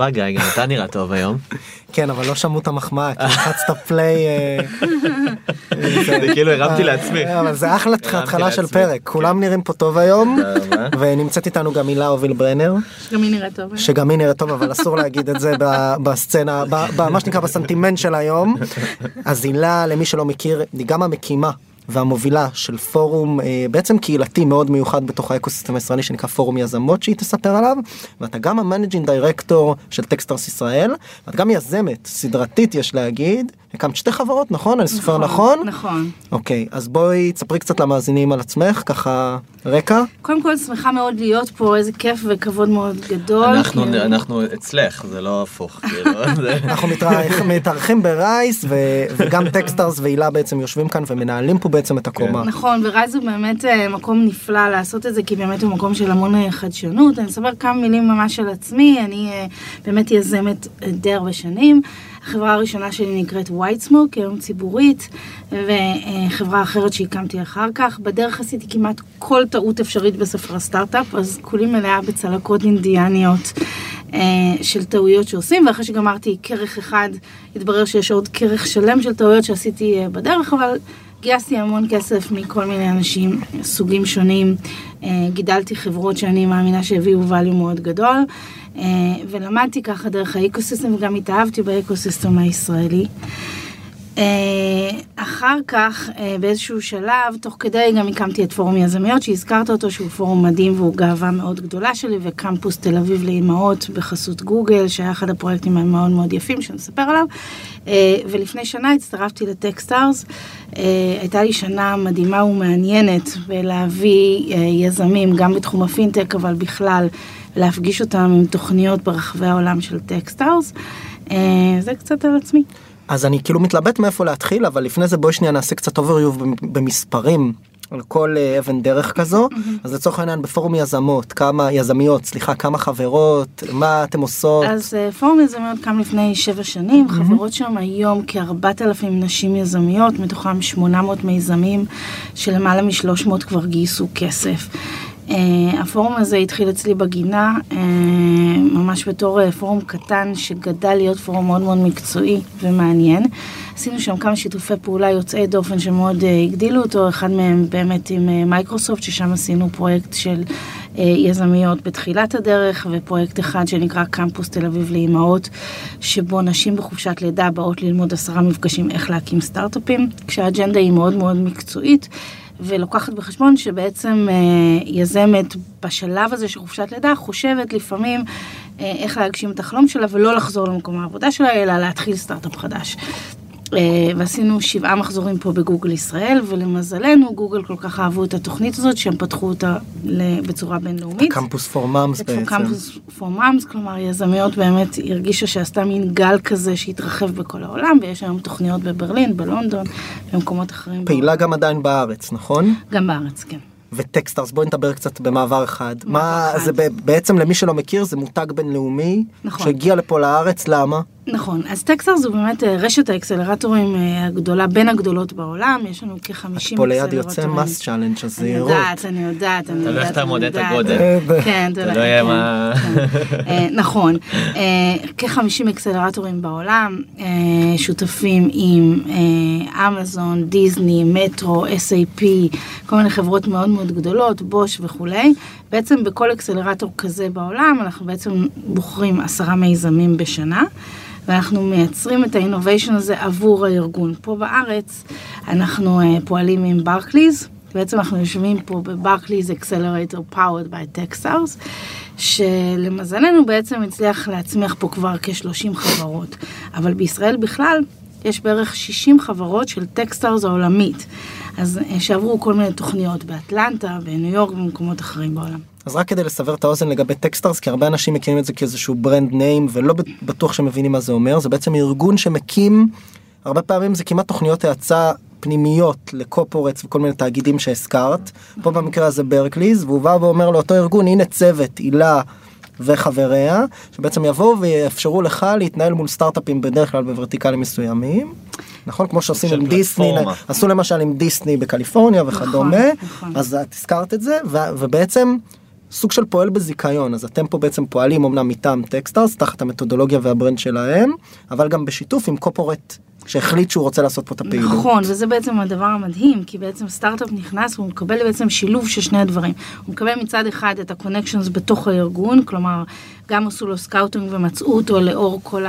רבה גיא, גם אתה נראה טוב היום. כן, אבל לא שמעו את המחמאה, כי לחצת פליי. אה, זה כאילו הרמתי לעצמי. אה, אבל זה אחלה התחלה של. פרק, כולם נראים פה טוב היום. ונמצאת איתנו גם הילה הוביל ברנר, גם היא נראית טוב. שגם היא נראית טוב, אבל אסור להגיד את זה בסצנה, מה שנקרא בסנטימנט של היום. אז הילה, למי שלא מכיר, היא גם המקימה. והמובילה של פורום אה, בעצם קהילתי מאוד מיוחד בתוך האקוסיסטם הישראלי שנקרא פורום יזמות שהיא תספר עליו ואתה גם ה managing director של Techstars ישראל ואת גם יזמת סדרתית יש להגיד הקמת שתי חברות נכון אני סופר נכון נכון. אוקיי אז בואי תספרי קצת למאזינים על עצמך ככה רקע קודם כל שמחה מאוד להיות פה, איזה כיף וכבוד מאוד גדול. אנחנו. אנחנו אצלך, זה לא הפוך. כאילו, אנחנו מתארח- מתארחים ב Rise וגם Techstars והילה בעצם יושבים כאן ומנהלים פה בעצם את הקומה. נכון, ו Rise הוא באמת אה, מקום נפלא לעשות את זה, כי באמת הוא מקום של המון אה, חדשנות. אני אספר כמה מילים ממש על עצמי, אני אה, באמת יזמת די הרבה שנים. החברה הראשונה שלי נקראת white smoke, היום ציבורית, וחברה אחרת שהקמתי אחר כך. בדרך עשיתי כמעט כל טעות אפשרית בספר הסטארט-אפ, אז כולי מלאה בצלקות אינדיאניות של טעויות שעושים, ואחרי שגמרתי כרך אחד, התברר שיש עוד כרך שלם של טעויות שעשיתי בדרך, אבל גייסתי המון כסף מכל מיני אנשים, סוגים שונים, אה, גידלתי חברות שאני מאמינה שהביאו value מאוד גדול, אה, ולמדתי ככה דרך האקוסיסטם וגם התאהבתי באקוסיסטם הישראלי. אה, אחר כך, באיזשהו שלב, תוך כדי גם הקמתי את פורום יזמיות, שהזכרת אותו, שהוא פורום מדהים והוא גאווה מאוד גדולה שלי, וקמפוס תל אביב לאימהות בחסות גוגל, שהיה אחד הפרויקטים המאוד מאוד יפים שנספר עליו. אה, ולפני שנה הצטרפתי ל Techstars. אה, הייתה לי שנה מדהימה ומעניינת בלהביא אה, יזמים, גם בתחום הפינטק, אבל בכלל, להפגיש אותם עם תוכניות ברחבי העולם של Techstars. זה קצת על עצמי. אז אני כאילו מתלבט מאיפה להתחיל אבל לפני זה בואי שנייה נעשה קצת overview במספרים על כל אה, אבן דרך כזו. אז לצורך העניין בפורום יזמות כמה יזמיות סליחה כמה חברות מה אתם עושות? אז אה, פורום יזמיות קם לפני שבע שנים, חברות שם היום כ-4,000 נשים יזמיות, מתוכם 800 מיזמים, שלמעלה מ-300 כבר גייסו כסף. אה, הפורום הזה התחיל אצלי בגינה, אה, ממש בתור אה, פורום קטן שגדל להיות פורום מאוד מאוד מקצועי ומעניין. עשינו שם כמה שיתופי פעולה יוצאי דופן שמאוד אה, הגדילו אותו, אחד מהם באמת עם אה, מייקרוסופט, ששם עשינו פרויקט של אה, יזמיות בתחילת הדרך, ופרויקט אחד שנקרא קמפוס תל אביב לאימהות, שבו נשים בחופשת לידה באות ללמוד עשרה מפגשים איך להקים סטארט-אפים, כשהאג'נדה היא מאוד מאוד מקצועית. ולוקחת בחשבון שבעצם אה, יזמת בשלב הזה של חופשת לידה חושבת לפעמים אה, איך להגשים את החלום שלה ולא לחזור למקום העבודה שלה אלא להתחיל סטארט-אפ חדש. אה, ועשינו שבעה מחזורים פה בגוגל ישראל ולמזלנו גוגל כל כך אהבו את התוכנית הזאת שהם פתחו אותה בצורה בינלאומית. קמפוס פור מאמס בעצם קמפוס פור מאמס, כלומר יזמיות באמת הרגישה שעשתה מין גל כזה שהתרחב בכל העולם ויש היום תוכניות בברלין, בלונדון, במקומות אחרים. פעילה גם עדיין בארץ נכון גם בארץ, כן. וטקסטרס בואי נדבר קצת במעבר אחד מה אחד. זה בעצם למי שלא מכיר זה מותג בינלאומי נכון. שהגיע לפה לארץ למה נכון, אז טקסר זו באמת אה, רשת האקסלרטורים אה, הגדולה, בין הגדולות בעולם, יש לנו כ-50 אקסלרטורים. פה ליד יוצא מס צ'אלנג' אז אני. יודעת, אני יודעת, אני יודעת. אתה אני מודד את. הגודל. כן, אתה לא יהיה כן, מה- כן. אה, נכון, אה, כ-50 אקסלרטורים בעולם, שותפים עם אמזון, דיסני, מטרו, SAP, כל מיני חברות מאוד מאוד גדולות, בוש וכולי. בעצם בכל אקסלרטור כזה בעולם אנחנו בעצם בוחרים עשרה מיזמים בשנה. ואנחנו מייצרים את ה innovation הזה עבור הארגון. פה בארץ אנחנו אה, פועלים עם ברקליז, בעצם אנחנו יושבים פה ב Barclays Accelerator powered by Techstars, שלמזלנו בעצם הצליח להצמיח פה כבר כ-30 חברות, אבל בישראל בכלל יש בערך 60 חברות של Techstars העולמית. אז אה, שעברו כל מיני תוכניות באטלנטה, בניו יורק ובמקומות אחרים בעולם. אז רק כדי לסבר את האוזן לגבי Techstars, כי הרבה אנשים מכירים את זה כאיזשהו brand name ולא בטוח שמבינים מה זה אומר, זה בעצם ארגון שמקים, הרבה פעמים זה כמעט תוכניות האצה פנימיות ל corporates וכל מיני תאגידים שהזכרת, פה במקרה הזה ברקליז, והוא בא ואומר לאותו ארגון, הנה צוות, הילה וחבריה, שבעצם יבואו ויאפשרו לך להתנהל מול סטארט-אפים בדרך כלל בוורטיקלים מסוימים. נכון כמו שעושים עם דיסני. עשו למשל עם דיסני בקליפורניה וכדומה נכון. אז את הזכרת את זה ו- ובעצם סוג של פועל בזיכיון אז אתם פה בעצם פועלים אמנם מטעם Techstars תחת המתודולוגיה וה brand שלהם אבל גם בשיתוף עם corporate שהחליט שהוא רוצה לעשות פה את הפעילות. נכון, וזה בעצם הדבר המדהים, כי בעצם סטארט-אפ נכנס והוא מקבל בעצם שילוב של שני הדברים. הוא מקבל מצד אחד את ה connections בתוך הארגון, כלומר, גם עשו לו scouting ומצאו אותו לאור כל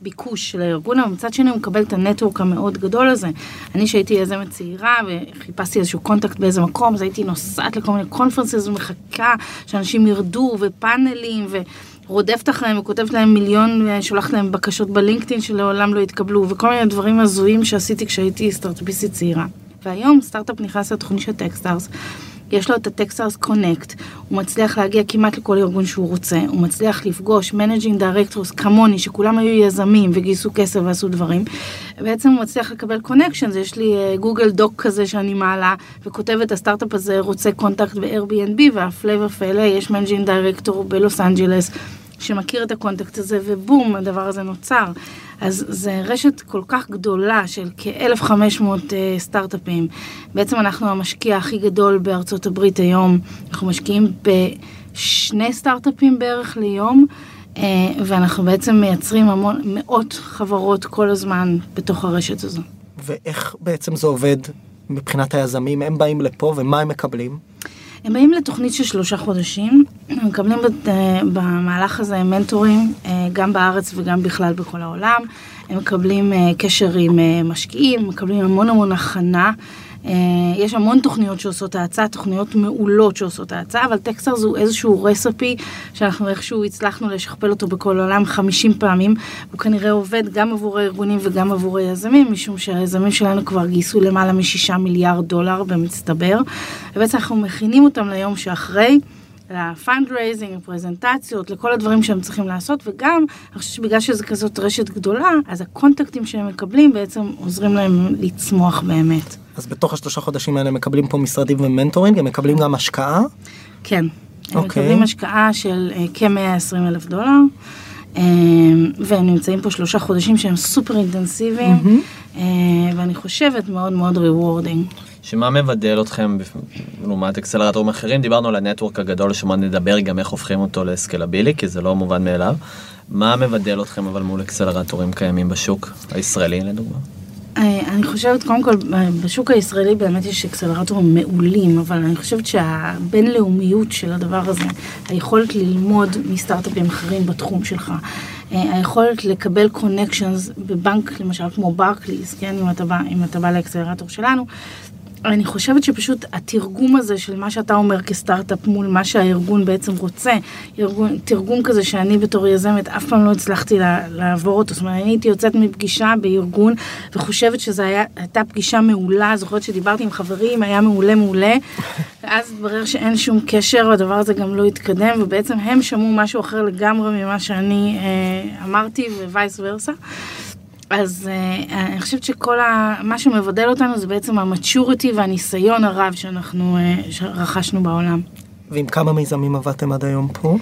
הביקוש של הארגון, אבל מצד שני הוא מקבל את ה network המאוד גדול הזה. אני שהייתי יזמת צעירה וחיפשתי איזשהו contact באיזה מקום, אז הייתי נוסעת לכל מיני conferences ומחכה שאנשים ירדו מפאנלים ו... רודפת אחריהם וכותבת להם מיליון, שולחת להם בקשות בלינקדאין שלעולם לא יתקבלו, וכל מיני דברים הזויים שעשיתי כשהייתי סטארט-אפיסטית צעירה. והיום סטארט-אפ נכנס לתוכנית של Techstars, יש לו את ה Techstars Connect, הוא מצליח להגיע כמעט לכל ארגון שהוא רוצה, הוא מצליח לפגוש managing directors כמוני, שכולם היו יזמים וגייסו כסף ועשו דברים, בעצם הוא מצליח לקבל connection, יש לי Google Doc כזה שאני מעלה, וכותבת הסטארט-אפ הזה רוצה contact ב-Airbnb, והפלא ופלא, יש managing director בלוס אנג'לס. שמכיר את ה contact הזה, ובום, הדבר הזה נוצר. אז זה רשת כל כך גדולה של כ-1,500 uh, סטארט-אפים. בעצם אנחנו המשקיע הכי גדול בארצות הברית היום. אנחנו משקיעים בשני סטארט-אפים בערך ליום, uh, ואנחנו בעצם מייצרים המון, מאות חברות כל הזמן בתוך הרשת הזו. ואיך בעצם זה עובד מבחינת היזמים הם באים לפה ומה הם מקבלים? הם באים לתוכנית של שלושה חודשים, הם מקבלים אה, במהלך הזה מנטורים, אה, גם בארץ וגם בכלל בכל העולם. הם מקבלים אה, קשר עם משקיעים, מקבלים המון המון הכנה. אה, יש המון תוכניות שעושות האצה, תוכניות מעולות שעושות האצה, אבל טקסטרס הוא איזשהו רספי שאנחנו איכשהו הצלחנו לשכפל אותו בכל העולם 50 פעמים. הוא כנראה עובד גם עבור הארגונים וגם עבור היזמים, משום שהיזמים שלנו כבר גייסו למעלה משישה מיליארד דולר במצטבר. ובעצם אנחנו מכינים אותם ליום שאחרי. ל fundraising, לפרזנטציות, לכל הדברים שהם צריכים לעשות, וגם, אני חושבת שבגלל שזו כזאת רשת גדולה, אז הקונטקטים שהם מקבלים בעצם עוזרים להם לצמוח באמת. אז בתוך השלושה חודשים האלה מקבלים פה משרדים ו mentoring הם מקבלים גם השקעה כן. הם אוקיי. מקבלים השקעה של אה, כ-120 אלף דולר, אה, והם נמצאים פה שלושה חודשים שהם סופר אינטנסיביים, אה, ואני חושבת מאוד מאוד rewarding. שמה מבדל אתכם לעומת אקסלרטורים אחרים? דיברנו על ה network הגדול שמאוד נדבר גם איך הופכים אותו לסקלבילי, כי זה לא מובן מאליו. מה מבדל אתכם אבל מול אקסלרטורים קיימים בשוק הישראלי לדוגמה? אה, אני חושבת, קודם כל, בשוק הישראלי באמת יש אקסלרטורים מעולים, אבל אני חושבת שהבינלאומיות של הדבר הזה, היכולת ללמוד מסטארט-אפים אחרים בתחום שלך, אה, היכולת לקבל connections בבנק, למשל כמו ברקליס, כן, אם אתה בא, אם אתה בא לאקסלרטור שלנו, אני חושבת שפשוט התרגום הזה של מה שאתה אומר כסטארט-אפ מול מה שהארגון בעצם רוצה, ארגון, תרגום כזה שאני בתור יזמת אף פעם לא הצלחתי לה, לעבור אותו. זאת אומרת, אני הייתי יוצאת מפגישה בארגון וחושבת שזו הייתה פגישה מעולה, זוכרת שדיברתי עם חברים, היה מעולה מעולה, ואז התברר שאין שום קשר, הדבר הזה גם לא התקדם, ובעצם הם שמעו משהו אחר לגמרי ממה שאני אה, אמרתי vice versa. אז uh, אני חושבת שכל ה... מה שמבדל אותנו זה בעצם המצ'וריטי והניסיון הרב שאנחנו uh, שרכשנו בעולם. ועם כמה מיזמים עבדתם עד היום פה?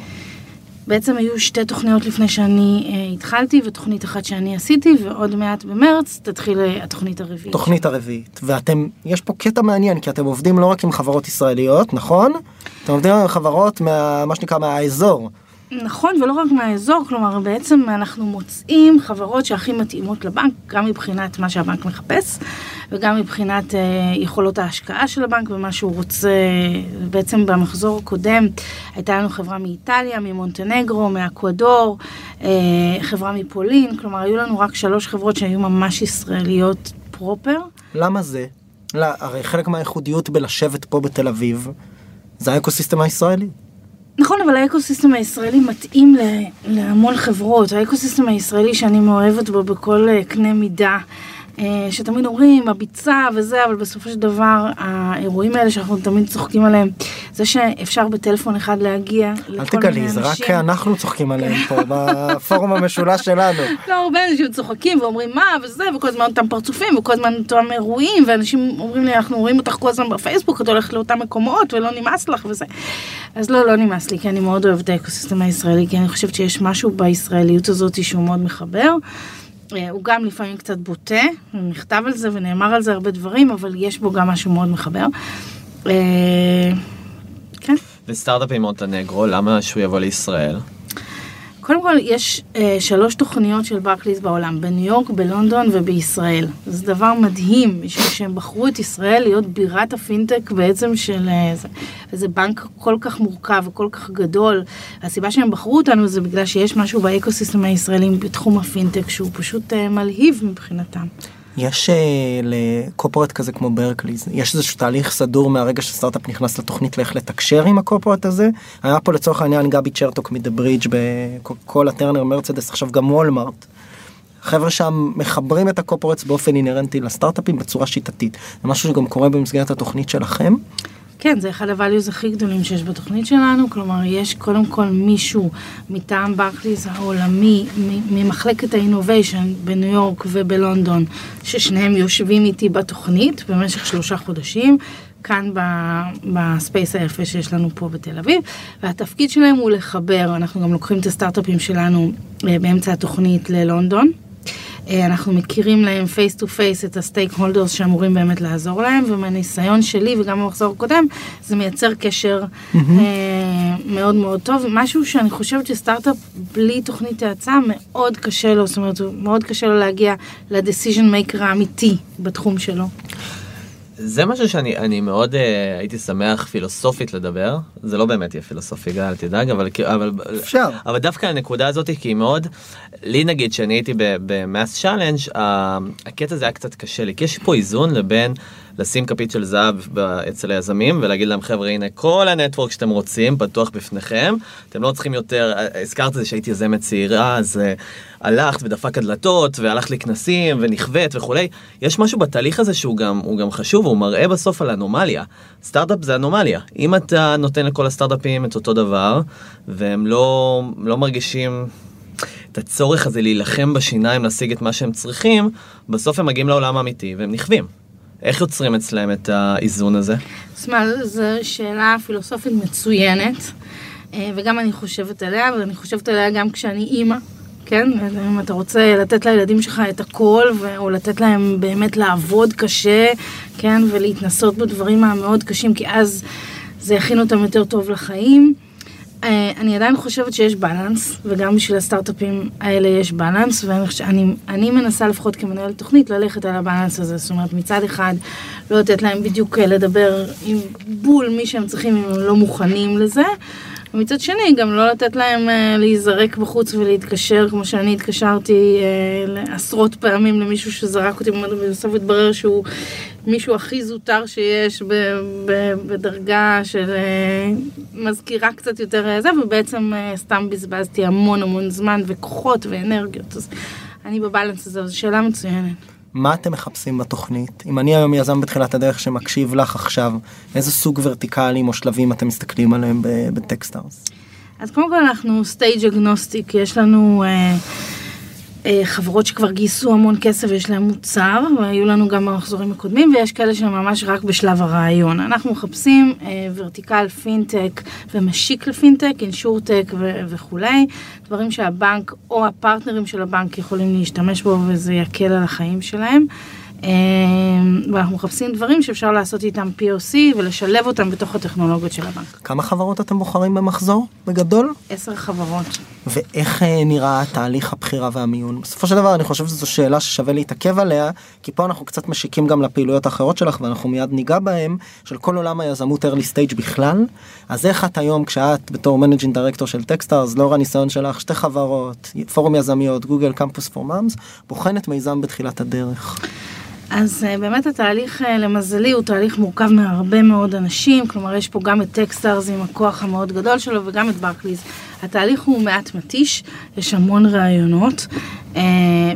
בעצם היו שתי תוכניות לפני שאני uh, התחלתי ותוכנית אחת שאני עשיתי ועוד מעט במרץ תתחיל uh, התוכנית הרביעית. תוכנית הרביעית ואתם יש פה קטע מעניין כי אתם עובדים לא רק עם חברות ישראליות נכון? אתם עובדים עם חברות מה, מה שנקרא מהאזור. נכון, ולא רק מהאזור, כלומר בעצם אנחנו מוצאים חברות שהכי מתאימות לבנק, גם מבחינת מה שהבנק מחפש, וגם מבחינת אה, יכולות ההשקעה של הבנק ומה שהוא רוצה. בעצם במחזור הקודם הייתה לנו חברה מאיטליה, ממונטנגרו, מאקוודור, אה, חברה מפולין, כלומר היו לנו רק שלוש חברות שהיו ממש ישראליות פרופר. למה זה? לא, הרי חלק מהייחודיות בלשבת פה בתל אביב זה האקוסיסטם הישראלי. נכון, אבל האקוסיסטם הישראלי מתאים להמון חברות. האקוסיסטם הישראלי שאני מאוהבת בו בכל אה, קנה מידה, שתמיד אומרים הביצה וזה, אבל בסופו של דבר האירועים האלה שאנחנו תמיד צוחקים עליהם, זה שאפשר בטלפון אחד להגיע אל לכל מיני תגלי, אנשים. זה רק אנחנו צוחקים עליהם פה בפורום המשולש שלנו. לא, הרבה אנשים צוחקים ואומרים מה וזה, וכל הזמן אותם פרצופים, וכל הזמן אותם אירועים, ואנשים אומרים לי, אנחנו רואים אותך כל הזמן בפייסבוק, את הולכת לאותם מקומות, ולא נמאס לך וזה. אז לא, לא נמאס לי, כי אני מאוד אוהבת את האקוסיסטם הישראלי, כי אני חושבת שיש משהו בישראליות הזאת שהוא מאוד מחבר. אה, הוא גם לפעמים קצת בוטה, נכתב על זה ונאמר על זה הרבה דברים, אבל יש בו גם משהו מאוד מחבר. אה, כן. וסטארט-אפ עם מונטנגרו, למה שהוא יבוא לישראל? קודם כל, יש אה, שלוש תוכניות של ברקליס בעולם, בניו יורק, בלונדון ובישראל. זה דבר מדהים, משום שהם בחרו את ישראל להיות בירת הפינטק בעצם של... אה, זה, וזה בנק כל כך מורכב וכל כך גדול. הסיבה שהם בחרו אותנו זה בגלל שיש משהו באקוסיסטם הישראלי בתחום הפינטק שהוא פשוט אה, מלהיב מבחינתם. יש אה, ל corporate כזה כמו ברקליז, יש איזשהו תהליך סדור מהרגע שסטארט-אפ נכנס לתוכנית לאיך לתקשר עם ה corporate הזה. היה פה לצורך העניין גבי צ'רטוק מ The Bridge בכל הטרנר מרצדס, עכשיו גם וולמארט. חבר'ה שם מחברים את ה corporates באופן אינהרנטי לסטארט-אפים בצורה שיטתית. זה משהו שגם קורה במסגרת התוכנית שלכם. כן, זה אחד ה values הכי גדולים שיש בתוכנית שלנו, כלומר, יש קודם כל מישהו מטעם ברקליס העולמי, ממחלקת ה innovation בניו יורק ובלונדון, ששניהם יושבים איתי בתוכנית במשך שלושה חודשים. כאן ב space היפה שיש לנו פה בתל אביב, והתפקיד שלהם הוא לחבר, אנחנו גם לוקחים את הסטארט-אפים שלנו אה, באמצע התוכנית ללונדון, אנחנו מכירים להם face to face את ה stakeholders שאמורים באמת לעזור להם, ומהניסיון שלי וגם במחזור הקודם, זה מייצר קשר אמהמ. מאוד מאוד טוב. משהו שאני חושבת שסטארט-אפ בלי תוכנית האצה מאוד קשה לו, זאת אומרת, מאוד קשה לו להגיע ל decision maker האמיתי בתחום שלו. זה משהו שאני אני מאוד אה, הייתי שמח פילוסופית לדבר זה לא באמת יהיה פילוסופי גל תדאג אבל אבל אפשר אבל דווקא הנקודה הזאת כי היא מאוד לי נגיד שאני הייתי ב MassChallenge הקטע הזה היה קצת קשה לי כי יש פה איזון לבין. לשים כפית של זהב אצל היזמים ולהגיד להם חבר'ה הנה כל ה network שאתם רוצים פתוח בפניכם אתם לא צריכים יותר הזכרת את זה שהייתי יזמת צעירה אז אה, הלכת ודפק הדלתות והלכת לכנסים ונכווית וכולי יש משהו בתהליך הזה שהוא גם הוא גם חשוב הוא מראה בסוף על אנומליה סטארט-אפ זה אנומליה אם אתה נותן לכל הסטארט-אפים את אותו דבר והם לא לא מרגישים. את הצורך הזה להילחם בשיניים להשיג את מה שהם צריכים בסוף הם מגיעים לעולם האמיתי והם נכווים. איך יוצרים אצלם את האיזון הזה? שמאל, זו שאלה פילוסופית מצוינת, אה, וגם אני חושבת עליה, ואני חושבת עליה גם כשאני אימא. כן, אם אתה רוצה לתת לילדים שלך את הכל, או לתת להם באמת לעבוד קשה, כן, ולהתנסות בדברים המאוד קשים, כי אז זה יכין אותם יותר טוב לחיים. אה, אני עדיין חושבת שיש בלנס, וגם בשביל הסטארט-אפים האלה יש בלנס, ואני אני מנסה לפחות כמנהל תוכנית ללכת על הבלנס הזה. זאת אומרת, מצד אחד, לא לתת להם בדיוק אה, לדבר עם בול מי שהם צריכים אם הם לא מוכנים לזה, ומצד שני, גם לא לתת להם uh, להיזרק בחוץ ולהתקשר, כמו שאני התקשרתי uh, עשרות פעמים למישהו שזרק אותי, ובסוף התברר שהוא מישהו הכי זוטר שיש ב, ב, בדרגה של uh, מזכירה קצת יותר זה, ובעצם uh, סתם בזבזתי המון המון זמן וכוחות ואנרגיות. אז אני בבלנס הזה, זו שאלה מצוינת. מה אתם מחפשים בתוכנית? אם אני היום יזם בתחילת הדרך שמקשיב לך עכשיו, איזה סוג ורטיקלים או שלבים אתם מסתכלים עליהם בטקסטארס? אז קודם כל אנחנו stage agnostic, יש לנו אה, חברות שכבר גייסו המון כסף ויש להם מוצר, והיו לנו גם במחזורים הקודמים, ויש כאלה שהם ממש רק בשלב הרעיון. אנחנו מחפשים אה, vertical פינטק ומשיק לפינטק, insurtech וכולי, דברים שהבנק או הפרטנרים של הבנק יכולים להשתמש בו וזה יקל על החיים שלהם. אמ, ואנחנו מחפשים דברים שאפשר לעשות איתם POC ולשלב אותם בתוך הטכנולוגיות של הבנק. כמה חברות אתם בוחרים במחזור בגדול? עשר חברות. ואיך אה, נראה תהליך הבחירה והמיון? בסופו של דבר אני חושב שזו שאלה ששווה להתעכב עליה, כי פה אנחנו קצת משיקים גם לפעילויות האחרות שלך ואנחנו מיד ניגע בהם, של כל עולם היזמות early stage בכלל. אז איך את היום כשאת בתור managing director של טקסטארס, לאור הניסיון שלך, שתי חברות, פורום יזמיות, Google Campus for Moms, בוחנת מיזם בתחילת הדרך? אז אה, באמת התהליך אה, למזלי הוא תהליך מורכב מהרבה מאוד אנשים, כלומר יש פה גם את טקסטארס עם הכוח המאוד גדול שלו וגם את ברקליז, התהליך הוא מעט מתיש, יש המון רעיונות, אה,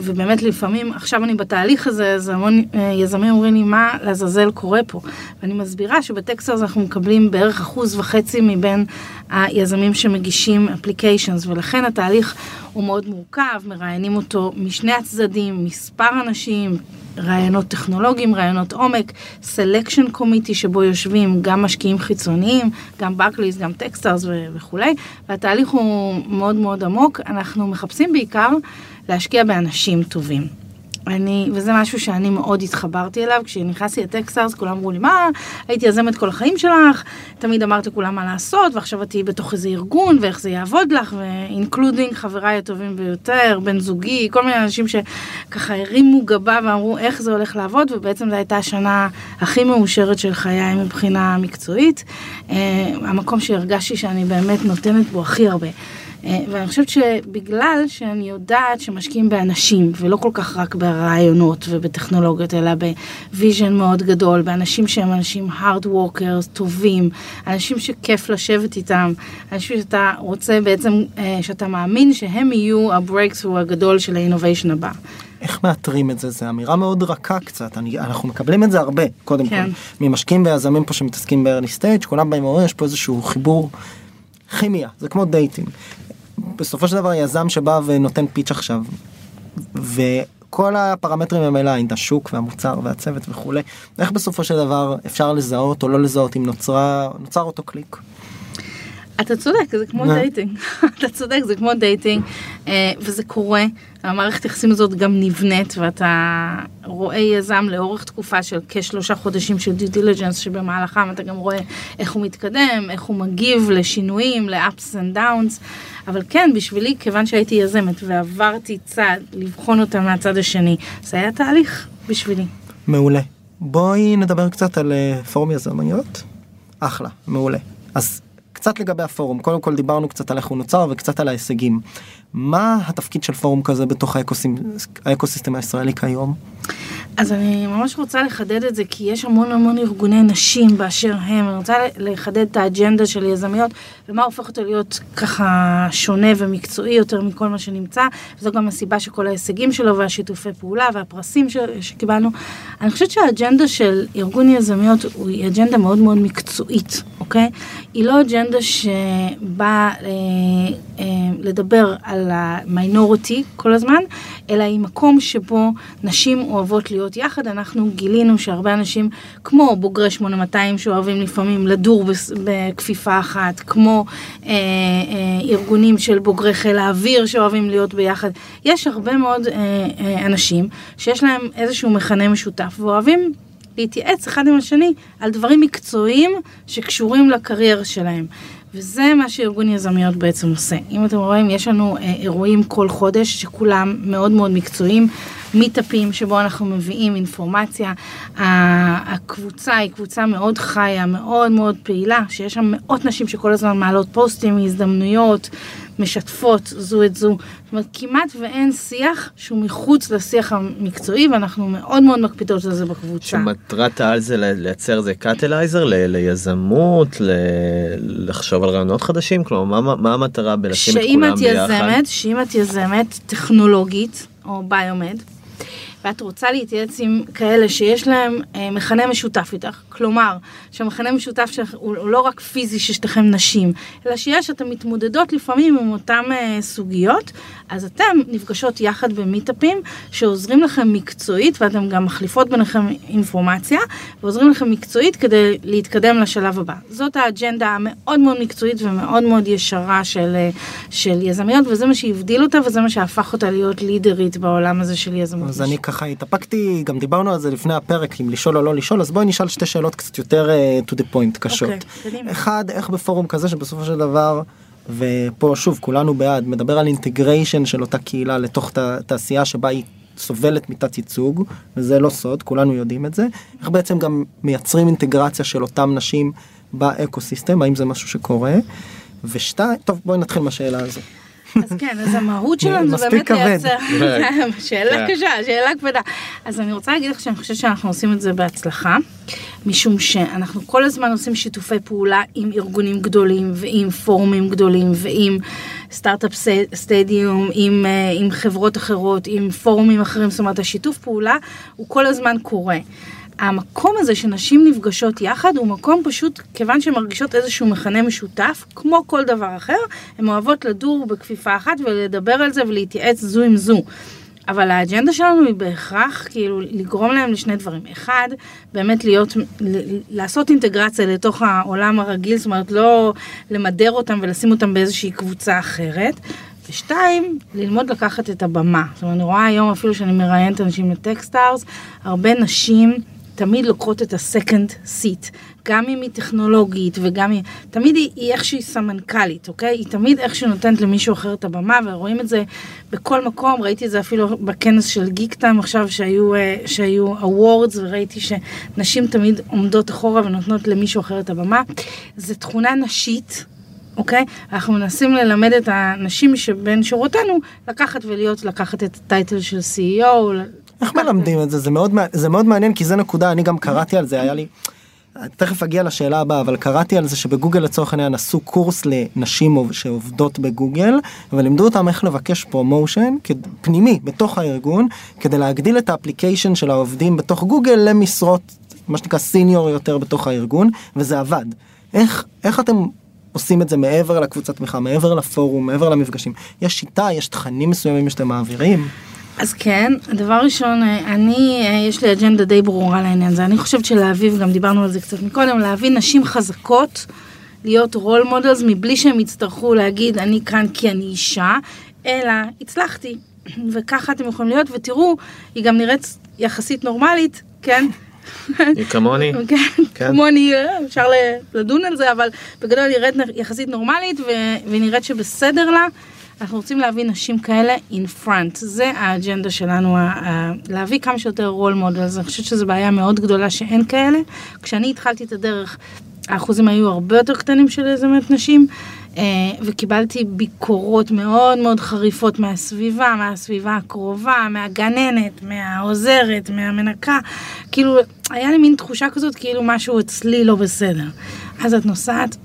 ובאמת לפעמים, עכשיו אני בתהליך הזה, אז המון אה, יזמים אומרים לי, מה לעזאזל קורה פה? ואני מסבירה שבטקסטרס אנחנו מקבלים בערך אחוז וחצי מבין היזמים שמגישים applications, ולכן התהליך הוא מאוד מורכב, מראיינים אותו משני הצדדים, מספר אנשים, רעיונות טכנולוגיים, רעיונות עומק, selection committee שבו יושבים גם משקיעים חיצוניים, גם ברקליז, גם טקסטארס וכולי, והתהליך הוא מאוד מאוד עמוק. אנחנו מחפשים בעיקר להשקיע באנשים טובים. אני, וזה משהו שאני מאוד התחברתי אליו, כשנכנסתי לטקסטארס כולם אמרו לי, מה, היית יזמת כל החיים שלך, תמיד אמרת לכולם מה לעשות, ועכשיו את תהיי בתוך איזה ארגון, ואיך זה יעבוד לך, ו including חבריי הטובים ביותר, בן זוגי, כל מיני אנשים שככה הרימו גבה ואמרו איך זה הולך לעבוד, ובעצם זו הייתה השנה הכי מאושרת של חיי מבחינה מקצועית, אה, המקום שהרגשתי שאני באמת נותנת בו הכי הרבה. אה, ואני חושבת שבגלל שאני יודעת שמשקיעים באנשים, ולא כל כך רק ברעיונות ובטכנולוגיות, אלא ב vision מאוד גדול, באנשים שהם אנשים hard workers, טובים, אנשים שכיף לשבת איתם, אנשים שאתה רוצה בעצם, אה, שאתה מאמין שהם יהיו ה-breakthrough הגדול של ה-innovation הבא. איך מאתרים את זה? זו אמירה מאוד רכה קצת, אני, אנחנו מקבלים את זה הרבה, קודם כל, ממשקיעים ויזמים פה שמתעסקים ב-early stage, כולם באים ואומרים, יש פה איזשהו חיבור כימיה, זה כמו דייטינג. בסופו של דבר יזם שבא ונותן פיץ' עכשיו, וכל הפרמטרים הם אליי, השוק והמוצר והצוות וכולי, איך בסופו של דבר אפשר לזהות או לא לזהות אם נוצרה, נוצר אותו קליק? אתה צודק, זה כמו דייטינג. אתה צודק, זה כמו דייטינג, אה, וזה קורה. המערכת יחסים הזאת גם נבנית, ואתה רואה יזם לאורך תקופה של כשלושה חודשים של דיו דיליג'נס, שבמהלכם אתה גם רואה איך הוא מתקדם, איך הוא מגיב לשינויים, ל-ups and downs. אבל כן, בשבילי, כיוון שהייתי יזמת ועברתי צעד, לבחון אותה מהצד השני, זה היה תהליך בשבילי. מעולה. בואי נדבר קצת על אה, פורום יזמיות. אחלה, מעולה. אז קצת לגבי הפורום, קודם כל דיברנו קצת על איך הוא נוצר וקצת על ההישגים. מה התפקיד של פורום כזה בתוך האקוסיסטם הישראלי כיום? אז אני ממש רוצה לחדד את זה, כי יש המון המון ארגוני נשים באשר הם, אני רוצה לחדד את האג'נדה של יזמיות, ומה הופך אותו להיות ככה שונה ומקצועי יותר מכל מה שנמצא, וזו גם הסיבה שכל ההישגים שלו והשיתופי פעולה והפרסים ש, שקיבלנו. אני חושבת שהאג'נדה של ארגון יזמיות היא אג'נדה מאוד מאוד מקצועית, אוקיי? היא לא אג'נדה שבאה אה, אה, לדבר על המיינורטי כל הזמן, אלא היא מקום שבו נשים אוהבות להיות יחד. אנחנו גילינו שהרבה אנשים, כמו בוגרי 8200 שאוהבים לפעמים לדור בכפיפה אחת, כמו אה, אה, ארגונים של בוגרי חיל האוויר שאוהבים להיות ביחד, יש הרבה מאוד אה, אה, אנשים שיש להם איזשהו מכנה משותף ואוהבים להתייעץ אחד עם השני על דברים מקצועיים שקשורים לקריירה שלהם. וזה מה שארגון יזמיות בעצם עושה. אם אתם רואים, יש לנו אה, אירועים כל חודש שכולם מאוד מאוד מקצועיים, מיטאפים שבו אנחנו מביאים אינפורמציה. הקבוצה היא קבוצה מאוד חיה, מאוד מאוד פעילה, שיש שם מאות נשים שכל הזמן מעלות פוסטים, הזדמנויות, משתפות זו את זו. זאת אומרת, כמעט ואין שיח שהוא מחוץ לשיח המקצועי, ואנחנו מאוד מאוד מקפידות על זה בקבוצה. שמטרת העל זה לייצר איזה קטלייזר ליזמות, לחשוב על רעיונות חדשים? כלומר, מה, מה המטרה בלשים את כולם יזמת, ביחד? שאם את יזמת טכנולוגית, או ביומד, ואת רוצה להתייעץ עם כאלה שיש להם אה, מכנה משותף איתך, כלומר, שהמכנה משותף שלך הוא, הוא לא רק פיזי ששתיכם נשים, אלא שיש, אתן מתמודדות לפעמים עם אותן אה, סוגיות, אז אתן נפגשות יחד במיטאפים שעוזרים לכם מקצועית, ואתן גם מחליפות ביניכם אינפורמציה, ועוזרים לכם מקצועית כדי להתקדם לשלב הבא. זאת האג'נדה המאוד מאוד מקצועית ומאוד מאוד ישרה של, אה, של יזמיות, וזה מה שהבדיל אותה וזה מה שהפך אותה להיות לידרית בעולם הזה של יזמות. אז אני ככה התאפקתי, גם דיברנו על זה לפני הפרק, אם לשאול או לא לשאול, אז בואי נשאל שתי שאלות קצת יותר uh, to the point קשות. Okay, אוקיי, אחד, איך בפורום כזה שבסופו של דבר, ופה שוב כולנו בעד, מדבר על integration של אותה קהילה לתוך תעשייה שבה היא סובלת מתת ייצוג, וזה לא סוד, כולנו יודעים את זה, איך בעצם גם מייצרים אינטגרציה של אותם נשים באקו סיסטם, האם זה משהו שקורה? ושתיים, טוב בואי נתחיל מהשאלה הזו. אז כן, אז המהות שלנו זה באמת. לייצר, שאלה כן. קשה, שאלה כבדה. אז אני רוצה להגיד לך שאני חושבת שאנחנו עושים את זה בהצלחה, משום שאנחנו כל הזמן עושים שיתופי פעולה עם ארגונים גדולים ועם פורומים גדולים ועם סטארט-אפ סטדיום, עם, אה, עם חברות אחרות, עם פורומים אחרים, זאת אומרת השיתוף פעולה הוא כל הזמן קורה. המקום הזה שנשים נפגשות יחד הוא מקום פשוט, כיוון שהן מרגישות איזשהו מכנה משותף, כמו כל דבר אחר, הן אוהבות לדור בכפיפה אחת ולדבר על זה ולהתייעץ זו עם זו. אבל האג'נדה שלנו היא בהכרח כאילו לגרום להם לשני דברים. אחד, באמת להיות, לעשות אינטגרציה לתוך העולם הרגיל, זאת אומרת לא למדר אותם ולשים אותם באיזושהי קבוצה אחרת. ושתיים, ללמוד לקחת את הבמה. זאת אומרת, אני רואה היום אפילו שאני מראיינת אנשים לטקסטארס, הרבה נשים תמיד לוקחות את ה-second seat, גם אם היא טכנולוגית וגם היא, תמיד היא, היא איכשהי סמנכ"לית, אוקיי? היא תמיד איכשהו נותנת למישהו אחר את הבמה, ורואים את זה בכל מקום, ראיתי את זה אפילו בכנס של גיק טיים עכשיו, שהיו, אה, שהיו awards, וראיתי שנשים תמיד עומדות אחורה ונותנות למישהו אחר את הבמה. זו תכונה נשית. אוקיי? אנחנו מנסים ללמד את הנשים שבין שורותינו לקחת ולהיות, לקחת את ה title של CEO. איך מלמדים את זה? זה מאוד, זה מאוד מעניין כי זה נקודה, אני גם קראתי על זה, היה לי... תכף אגיע לשאלה הבאה, אבל קראתי על זה שבגוגל לצורך העניין עשו קורס לנשים עוב- שעובדות בגוגל, ולימדו אותם איך לבקש promotion פנימי בתוך הארגון, כדי להגדיל את ה application של העובדים בתוך גוגל למשרות, מה שנקרא senior יותר בתוך הארגון, וזה עבד. איך, איך אתם עושים את זה מעבר לקבוצת תמיכה, מעבר לפורום, מעבר למפגשים? יש שיטה, יש תכנים מסוימים שאתם מעבירים? אז כן, דבר ראשון, אה, אני, אה, יש לי אג'נדה די ברורה לעניין הזה. אני חושבת שלהביא, וגם דיברנו על זה קצת מקודם, להביא נשים חזקות, להיות role models, מבלי שהם יצטרכו להגיד, אני כאן כי אני אישה, אלא הצלחתי. וככה אתם יכולים להיות, ותראו, היא גם נראית יחסית נורמלית, כן? היא כמוני. כן, כן. כמוני, אה, אפשר לדון על זה, אבל בגדול היא נראית יחסית נורמלית והיא נראית שבסדר לה. אנחנו רוצים להביא נשים כאלה in front, זה האג'נדה שלנו, להביא כמה שיותר role models, אני חושבת שזו בעיה מאוד גדולה שאין כאלה. כשאני התחלתי את הדרך, האחוזים היו הרבה יותר קטנים של יזמת נשים, אה, וקיבלתי ביקורות מאוד מאוד חריפות מהסביבה, מהסביבה הקרובה, מהגננת, מהעוזרת, מהמנקה, כאילו, היה לי מין תחושה כזאת כאילו משהו אצלי לא בסדר. אז את נוסעת,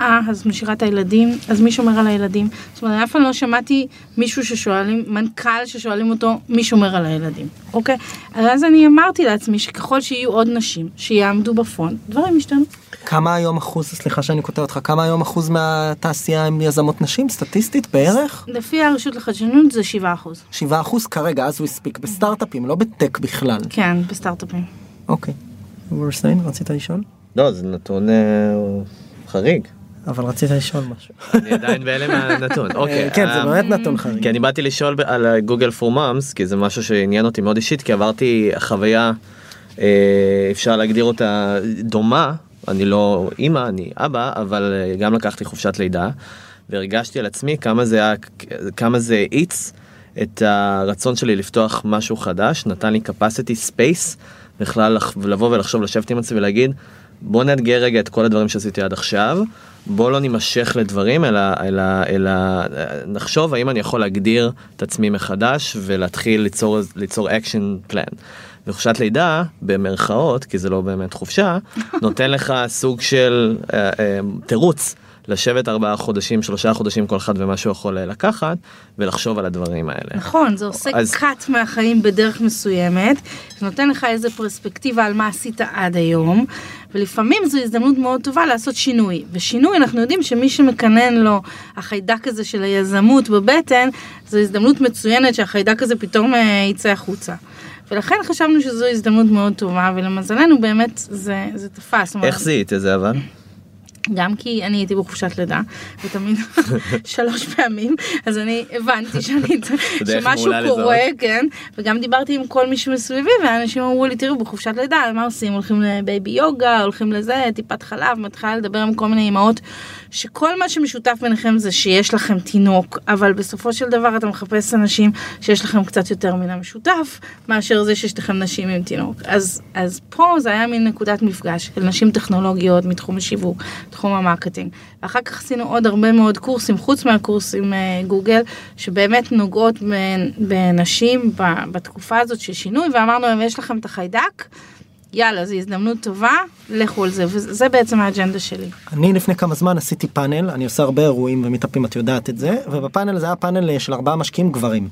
אה, אז משאירה את הילדים, אז מי שומר על הילדים? זאת אומרת, אף פעם לא שמעתי מישהו ששואלים, מנכ"ל ששואלים אותו, מי שומר על הילדים, אוקיי? אז אני אמרתי לעצמי שככל שיהיו עוד נשים שיעמדו בפרונט, דברים ישתנו. כמה היום אחוז, סליחה שאני קוטע אותך, כמה היום אחוז מהתעשייה הם יזמות נשים סטטיסטית בערך? לפי הרשות לחדשנות זה 7 אחוז. 7 אחוז כרגע, אז הוא הספיק בסטארט-אפים, לא בטק בכלל. כן, בסטארט-אפים. אוקיי. וורסטיין, רצית לשאול? לא, זה נתון אה, חריג. אבל רצית לשאול משהו. אני עדיין בהלם מהנתון. אוקיי. כן, זה אה, באמת נתון חריג. כי אני באתי לשאול על גוגל פור מאמס כי זה משהו שעניין אותי מאוד אישית כי עברתי חוויה אה, אפשר להגדיר אותה דומה אני לא אימא אני אבא אבל אה, גם לקחתי חופשת לידה והרגשתי על עצמי כמה זה היה כמה זה האיץ את הרצון שלי לפתוח משהו חדש נתן לי capacity space בכלל לבוא ולחשוב לשבת עם עצמי ולהגיד בוא נאתגר רגע את כל הדברים שעשיתי עד עכשיו בוא לא נימשך לדברים אלא אלא אלא אה, נחשוב האם אני יכול להגדיר את עצמי מחדש ולהתחיל ליצור ליצור action plan. וחופשת לידה במרכאות כי זה לא באמת חופשה נותן לך סוג של אה, אה, תירוץ לשבת ארבעה חודשים שלושה חודשים כל אחד ומה שהוא יכול אה, לקחת ולחשוב על הדברים האלה. נכון, זה עושה אז- cut מהחיים בדרך מסוימת, זה נותן לך איזה פרספקטיבה על מה עשית עד היום, ולפעמים זו הזדמנות מאוד טובה לעשות שינוי. ושינוי, אנחנו יודעים שמי שמקנן לו החיידק הזה של היזמות בבטן, זו הזדמנות מצוינת שהחיידק הזה פתאום אה, יצא החוצה. ולכן חשבנו שזו הזדמנות מאוד טובה, ולמזלנו באמת זה, זה תפס. איך זיהית את זה אבל? גם כי אני הייתי בחופשת לידה, ותמיד שלוש פעמים, אז אני הבנתי שאני, שמשהו קורה. כן, וגם דיברתי עם כל מי שמסביבי, ואנשים אמרו לי, תראו, בחופשת לידה, מה עושים? הולכים לבייבי יוגה, הולכים לזה, טיפת חלב, מתחילה לדבר עם כל מיני אמהות, שכל מה שמשותף ביניכם זה שיש לכם תינוק, אבל בסופו של דבר אתה מחפש אנשים שיש לכם קצת יותר מן המשותף, מאשר זה שיש לכם נשים עם תינוק. אז, אז פה זה היה מין נקודת מפגש של נשים טכנולוגיות מתחום השיווק, בתחום ה marketing. ואחר כך עשינו עוד הרבה מאוד קורסים, חוץ מהקורסים אה, גוגל, שבאמת נוגעות בנשים בתקופה הזאת של שינוי, ואמרנו להם, יש לכם את החיידק, יאללה, זו הזדמנות טובה, לכו על זה, וזה בעצם האג'נדה שלי. אני לפני כמה זמן עשיתי פאנל, אני עושה הרבה אירועים ומיטאפים, את יודעת את זה, ובפאנל זה היה פאנל של ארבעה משקיעים גברים.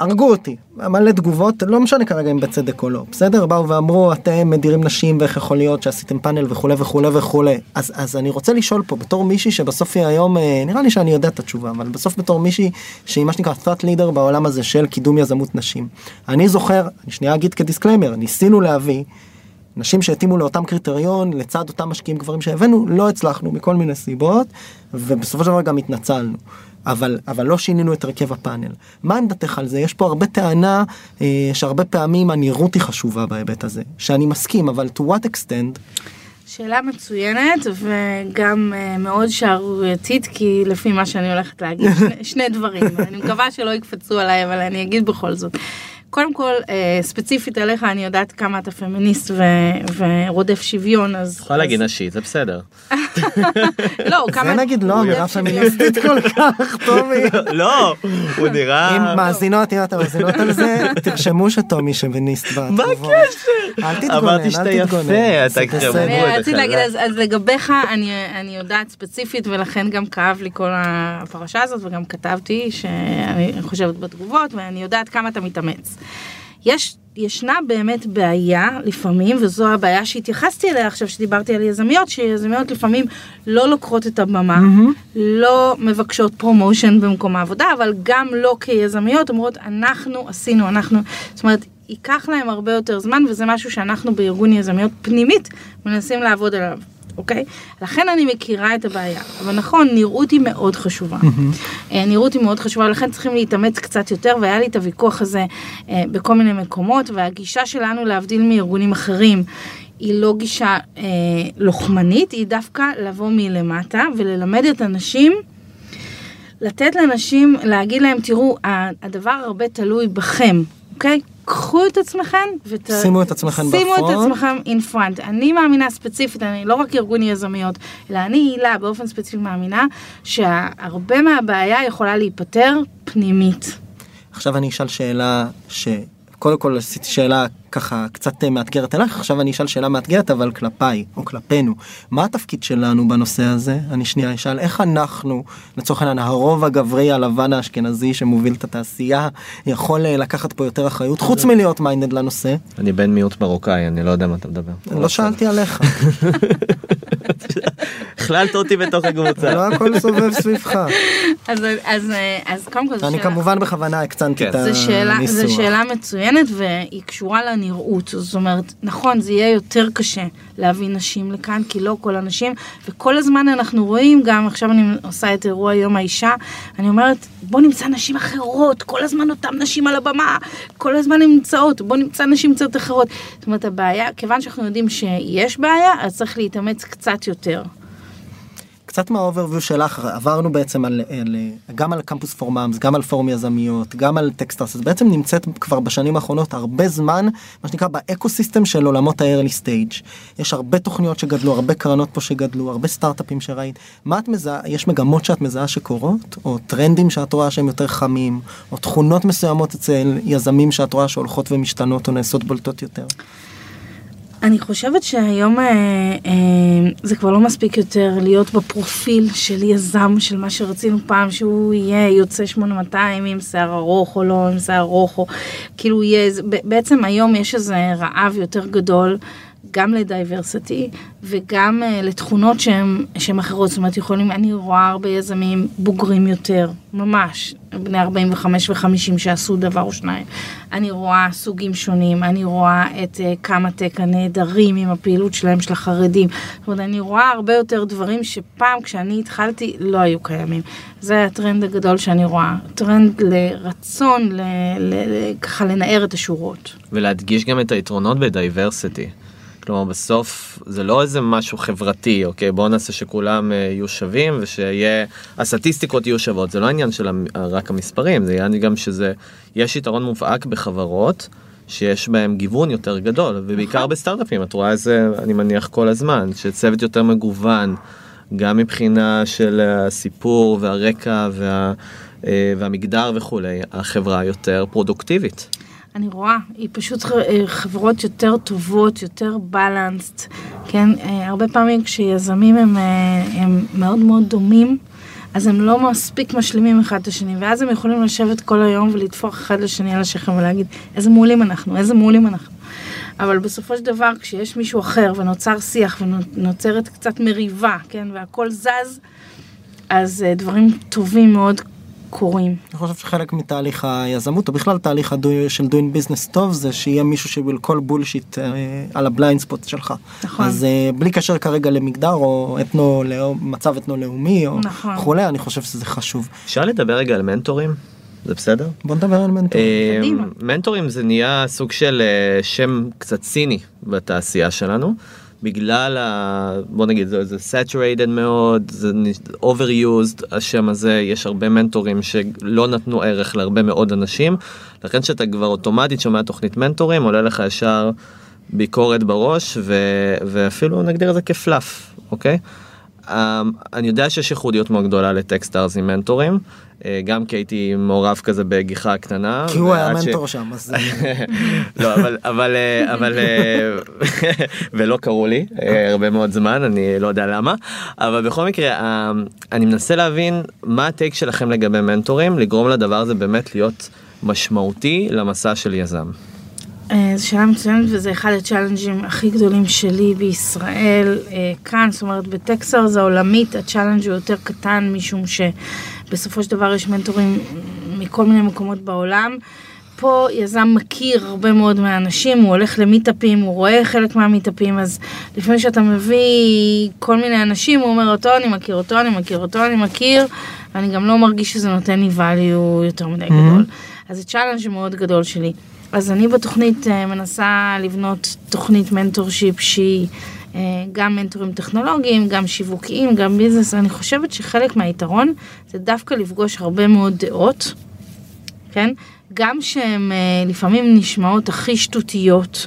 הרגו אותי, מלא תגובות, לא משנה כרגע אם בצדק או לא, בסדר? באו ואמרו אתם מדירים נשים ואיך יכול להיות שעשיתם פאנל וכולי וכולי וכולי. אז, אז אני רוצה לשאול פה בתור מישהי שבסוף היא היום, אה, נראה לי שאני יודע את התשובה, אבל בסוף בתור מישהי שהיא מה שנקרא thought leader בעולם הזה של קידום יזמות נשים. אני זוכר, אני שנייה אגיד כדיסקליימר, ניסינו להביא נשים שהתאימו לאותם קריטריון לצד אותם משקיעים גברים שהבאנו, לא הצלחנו מכל מיני סיבות, ובסופו של דבר גם התנצלנו. אבל, אבל לא שינינו את הרכב הפאנל. מה עמדתך על זה? יש פה הרבה טענה אה, שהרבה פעמים הנראות היא חשובה בהיבט הזה, שאני מסכים, אבל to what extent? שאלה מצוינת וגם uh, מאוד שערורייתית כי לפי מה שאני הולכת להגיד שני, שני דברים אני מקווה שלא יקפצו עליי אבל אני אגיד בכל זאת. קודם כל, אה, ספציפית עליך, אני יודעת כמה אתה פמיניסט ורודף שוויון, אז... יכולה להגיד נשי, זה בסדר. לא, כמה... זה נגיד לא אמירה פמיניסטית כל כך, טומי. לא, הוא נראה... אם מאזינות, אם אתם מאזינות על זה, תרשמו שטומי שוויניסט בתגובות. מה הקשר? אל תתגונן, אמרתי שאתה אל תתגונן. יפה, זה אתה רציתי חזק. להגיד, אז, אז לגביך אני, אני יודעת ספציפית ולכן גם כאב לי כל הפרשה הזאת וגם כתבתי שאני חושבת בתגובות ואני יודעת כמה אתה מתאמץ. יש, ישנה באמת בעיה לפעמים וזו הבעיה שהתייחסתי אליה עכשיו שדיברתי על יזמיות שיזמיות לפעמים לא לוקחות את הבמה לא מבקשות promotion במקום העבודה אבל גם לא כיזמיות אומרות אנחנו עשינו אנחנו זאת אומרת ייקח להם הרבה יותר זמן וזה משהו שאנחנו בארגון יזמיות פנימית מנסים לעבוד עליו. אוקיי? לכן אני מכירה את הבעיה. אבל נכון, נראות היא מאוד חשובה. אה, נראות היא מאוד חשובה, לכן צריכים להתאמץ קצת יותר, והיה לי את הוויכוח הזה אה, בכל מיני מקומות, והגישה שלנו, להבדיל מארגונים אחרים, היא לא גישה אה, לוחמנית, היא דווקא לבוא מלמטה וללמד את הנשים. לתת לאנשים, להגיד להם, תראו, הדבר הרבה תלוי בכם, אוקיי? קחו את עצמכם ות... שימו את עצמכם שימו את בפרונט. עצמכם in front. אני מאמינה ספציפית, אני לא רק ארגון יזמיות, אלא אני הילה באופן ספציפי מאמינה שהרבה מהבעיה יכולה להיפתר פנימית. עכשיו אני אשאל שאלה שקודם כל עשיתי שאלה ככה קצת מאתגרת אליך, עכשיו אני אשאל שאלה מאתגרת אבל כלפיי או כלפינו. מה התפקיד שלנו בנושא הזה? אני שנייה אשאל איך אנחנו, לצורך העניין הרוב הגברי הלבן האשכנזי שמוביל את התעשייה, יכול אה, לקחת פה יותר אחריות חוץ מלהיות מיינדד לנושא? אני בן מיעוט מרוקאי, אני לא יודע מה אתה מדבר. לא שאלתי עליך, הכללת אותי בתוך הקבוצה. לא הכל סובב סביבך. אז, אז, אז קודם כל, אני כמובן בכוונה הקצנתי כן. את הניסוח. זו שאלה מצוינת והיא קשורה לנראות. זאת אומרת, נכון, זה יהיה יותר קשה להביא נשים לכאן, כי לא כל הנשים, וכל הזמן אנחנו רואים, גם עכשיו אני עושה את אירוע יום האישה, אני אומרת, בוא נמצא נשים אחרות, כל הזמן אותן נשים על הבמה, כל הזמן הן נמצאות, בוא נמצא נשים קצת אחרות. זאת אומרת, הבעיה, כיוון שאנחנו יודעים שיש בעיה, אז צריך להתאמץ קצת יותר. קצת מה overview שלך עברנו בעצם על, על גם על Campus for Moms גם על פורום יזמיות גם על טקסטארס בעצם נמצאת כבר בשנים האחרונות הרבה זמן מה שנקרא באקו סיסטם של עולמות ה-early stage. יש הרבה תוכניות שגדלו הרבה קרנות פה שגדלו הרבה סטארט-אפים שראית. מה את מזהה? יש מגמות שאת מזהה שקורות? או טרנדים שאת רואה שהם יותר חמים? או תכונות מסוימות אצל יזמים שאת רואה שהולכות ומשתנות או נעשות בולטות יותר. אני חושבת שהיום אה, אה, זה כבר לא מספיק יותר להיות בפרופיל של יזם, של מה שרצינו פעם, שהוא יהיה יוצא 8200 עם שיער ארוך או לא עם שיער ארוך, או כאילו יהיה, בעצם היום יש איזה רעב יותר גדול. גם לדייברסיטי וגם uh, לתכונות שהן אחרות, זאת אומרת יכולים, אני רואה הרבה יזמים בוגרים יותר, ממש, בני 45 ו-50 שעשו דבר או שניים. אני רואה סוגים שונים, אני רואה את uh, קמא-טק הנהדרים עם הפעילות שלהם, של החרדים. זאת אומרת, אני רואה הרבה יותר דברים שפעם כשאני התחלתי לא היו קיימים. זה הטרנד הגדול שאני רואה, טרנד לרצון, ככה לנער את השורות. ולהדגיש גם את היתרונות ב diversity. כלומר בסוף זה לא איזה משהו חברתי אוקיי? בוא נעשה שכולם אה, יהיו שווים ושיהיה הסטטיסטיקות יהיו שוות. זה לא העניין של המ- רק המספרים זה עניין גם שזה יש יתרון מובהק בחברות שיש בהם גיוון יותר גדול, ובעיקר בסטארט-אפים, את רואה את זה, אני מניח, כל הזמן, שצוות יותר מגוון, גם מבחינה של הסיפור והרקע וה, אה, והמגדר וכולי, החברה יותר פרודוקטיבית. אני רואה, היא פשוט אה, חברות יותר טובות, יותר בלנסט, כן? אה, הרבה פעמים כשיזמים הם, אה, הם מאוד מאוד דומים, אז הם לא מספיק משלימים אחד את השני, ואז הם יכולים לשבת כל היום ולטפוח אחד לשני על השכם ולהגיד, איזה מעולים אנחנו, איזה מעולים אנחנו. אבל בסופו של דבר, כשיש מישהו אחר ונוצר שיח ונוצרת קצת מריבה, כן? והכל זז, אז דברים טובים מאוד קורים. אני חושב שחלק מתהליך היזמות, או בכלל תהליך הדו- של doing ביזנס טוב, זה שיהיה מישהו שוויל כל בולשיט על ה blind spot שלך. נכון. אז אה, בלי קשר כרגע למגדר, או אתנו, לאום- מצב אתנו-לאומי, או נכון. וכולי, אני חושב שזה חשוב. אפשר לדבר רגע על מנטורים? זה בסדר? בוא נדבר על מנטור. אה. מנטורים זה נהיה סוג של אה, שם קצת ציני בתעשייה שלנו. בגלל ה... בוא נגיד זה, זה saturated מאוד, זה overused השם הזה, יש הרבה מנטורים שלא נתנו ערך להרבה מאוד אנשים, לכן שאתה כבר אוטומטית שומע תוכנית מנטורים עולה לך ישר ביקורת בראש ו... ואפילו נגדיר את זה כפלאף, אוקיי? Um, אני יודע שיש ייחודיות מאוד גדולה לטקסטארס עם מנטורים, גם כי הייתי מעורב כזה בגיחה קטנה. כי הוא היה ועד ש- מנטור שם, אז לא, אבל, אבל, אה, אבל, אה, ולא קראו לי אה, הרבה מאוד זמן, אני לא יודע למה, אבל בכל מקרה, אה, אני מנסה להבין מה הטייק שלכם לגבי מנטורים, לגרום לדבר הזה באמת להיות משמעותי למסע של יזם. אה, זו שאלה מצוינת וזה אחד ה challenge ים הכי גדולים שלי בישראל אה, כאן, זאת אומרת בטקסטארס העולמית ה challenge הוא יותר קטן משום שבסופו של דבר יש מנטורים מכל מיני מקומות בעולם. פה יזם מכיר הרבה מאוד מהאנשים, הוא הולך למיטאפים, הוא רואה חלק מהמיטאפים, אז לפעמים שאתה מביא כל מיני אנשים, הוא אומר אותו אני מכיר, אותו אני מכיר, אותו אני מכיר, ואני גם לא מרגיש שזה נותן לי value יותר מדי גדול. אז זה challenge מאוד גדול שלי. אז אני בתוכנית אה, מנסה לבנות תוכנית mentorship שהיא גם מנטורים טכנולוגיים, גם שיווקיים, גם business. אני חושבת שחלק מהיתרון זה דווקא לפגוש הרבה מאוד דעות, כן? גם שהן אה, לפעמים נשמעות הכי שטותיות.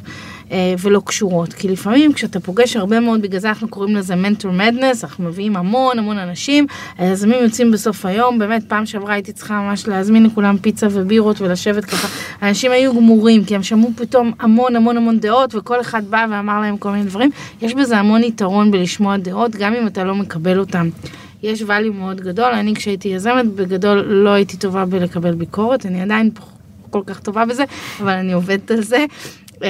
אה, ולא קשורות, כי לפעמים כשאתה פוגש הרבה מאוד, בגלל זה אנחנו קוראים לזה mentor madness, אנחנו מביאים המון המון אנשים, היזמים יוצאים בסוף היום, באמת פעם שעברה הייתי צריכה ממש להזמין לכולם פיצה ובירות ולשבת ככה, אנשים היו גמורים, כי הם שמעו פתאום המון המון המון דעות, וכל אחד בא ואמר להם כל מיני דברים, יש בזה המון יתרון בלשמוע דעות, גם אם אתה לא מקבל אותם. יש value מאוד גדול, אני כשהייתי יזמת בגדול לא הייתי טובה בלקבל ביקורת, אני עדיין כל כך טובה בזה, אבל אני עובדת על זה. Uh,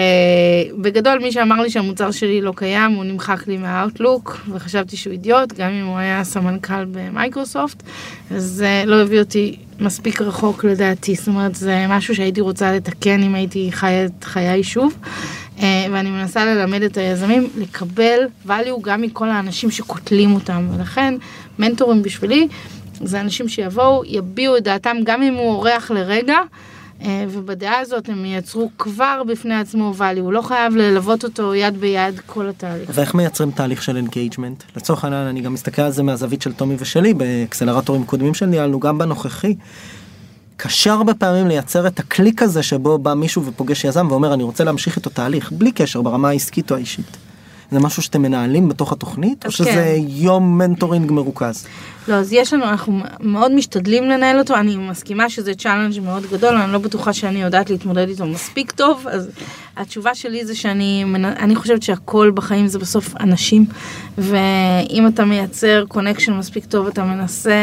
בגדול מי שאמר לי שהמוצר שלי לא קיים הוא נמחק לי מהאוטלוק וחשבתי שהוא אידיוט גם אם הוא היה סמנכ"ל במייקרוסופט אז uh, לא הביא אותי מספיק רחוק לדעתי זאת אומרת זה משהו שהייתי רוצה לתקן אם הייתי חיה את חיי שוב uh, ואני מנסה ללמד את היזמים לקבל value גם מכל האנשים שקוטלים אותם ולכן מנטורים בשבילי זה אנשים שיבואו יביעו את דעתם גם אם הוא אורח לרגע. אה, ובדעה הזאת הם ייצרו כבר בפני עצמו value, הוא לא חייב ללוות אותו יד ביד כל התהליך. ואיך מייצרים תהליך של engagement? לצורך העניין אני גם מסתכל על זה מהזווית של טומי ושלי באקסלרטורים קודמים שניהלנו גם בנוכחי. קשה הרבה פעמים לייצר את הקליק הזה שבו בא מישהו ופוגש יזם ואומר אני רוצה להמשיך איתו תהליך בלי קשר ברמה העסקית או האישית. זה משהו שאתם מנהלים בתוך התוכנית או שזה כן. יום mentoring מרוכז? לא, אז יש לנו, אנחנו מאוד משתדלים לנהל אותו, אני מסכימה שזה challenge מאוד גדול, אני לא בטוחה שאני יודעת להתמודד איתו מספיק טוב, אז התשובה שלי זה שאני אני חושבת שהכל בחיים זה בסוף אנשים, ואם אתה מייצר connection מספיק טוב, אתה מנסה,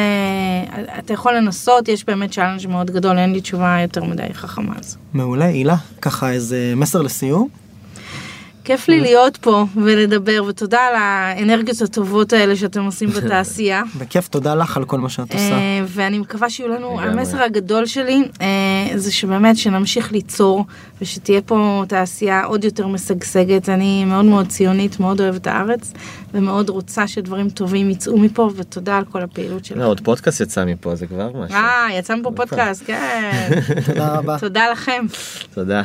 אתה יכול לנסות, יש באמת challenge מאוד גדול, אין לי תשובה יותר מדי חכמה על זה. מעולה הילה ככה איזה מסר לסיום. כיף לי להיות פה ולדבר, ותודה על האנרגיות הטובות האלה שאתם עושים בתעשייה. בכיף תודה לך על כל מה שאת עושה. אה, ואני מקווה שיהיו לנו. המסר הגדול שלי אה, זה שבאמת שנמשיך ליצור ושתהיה פה תעשייה עוד יותר משגשגת. אני מאוד מאוד ציונית, מאוד אוהבת את הארץ ומאוד רוצה שדברים טובים יצאו מפה ותודה על כל הפעילות לא, שלך. עוד פודקאסט יצא מפה, זה כבר משהו. אה, יצא מפה פודקאסט, כן. תודה רבה. תודה לכם. תודה.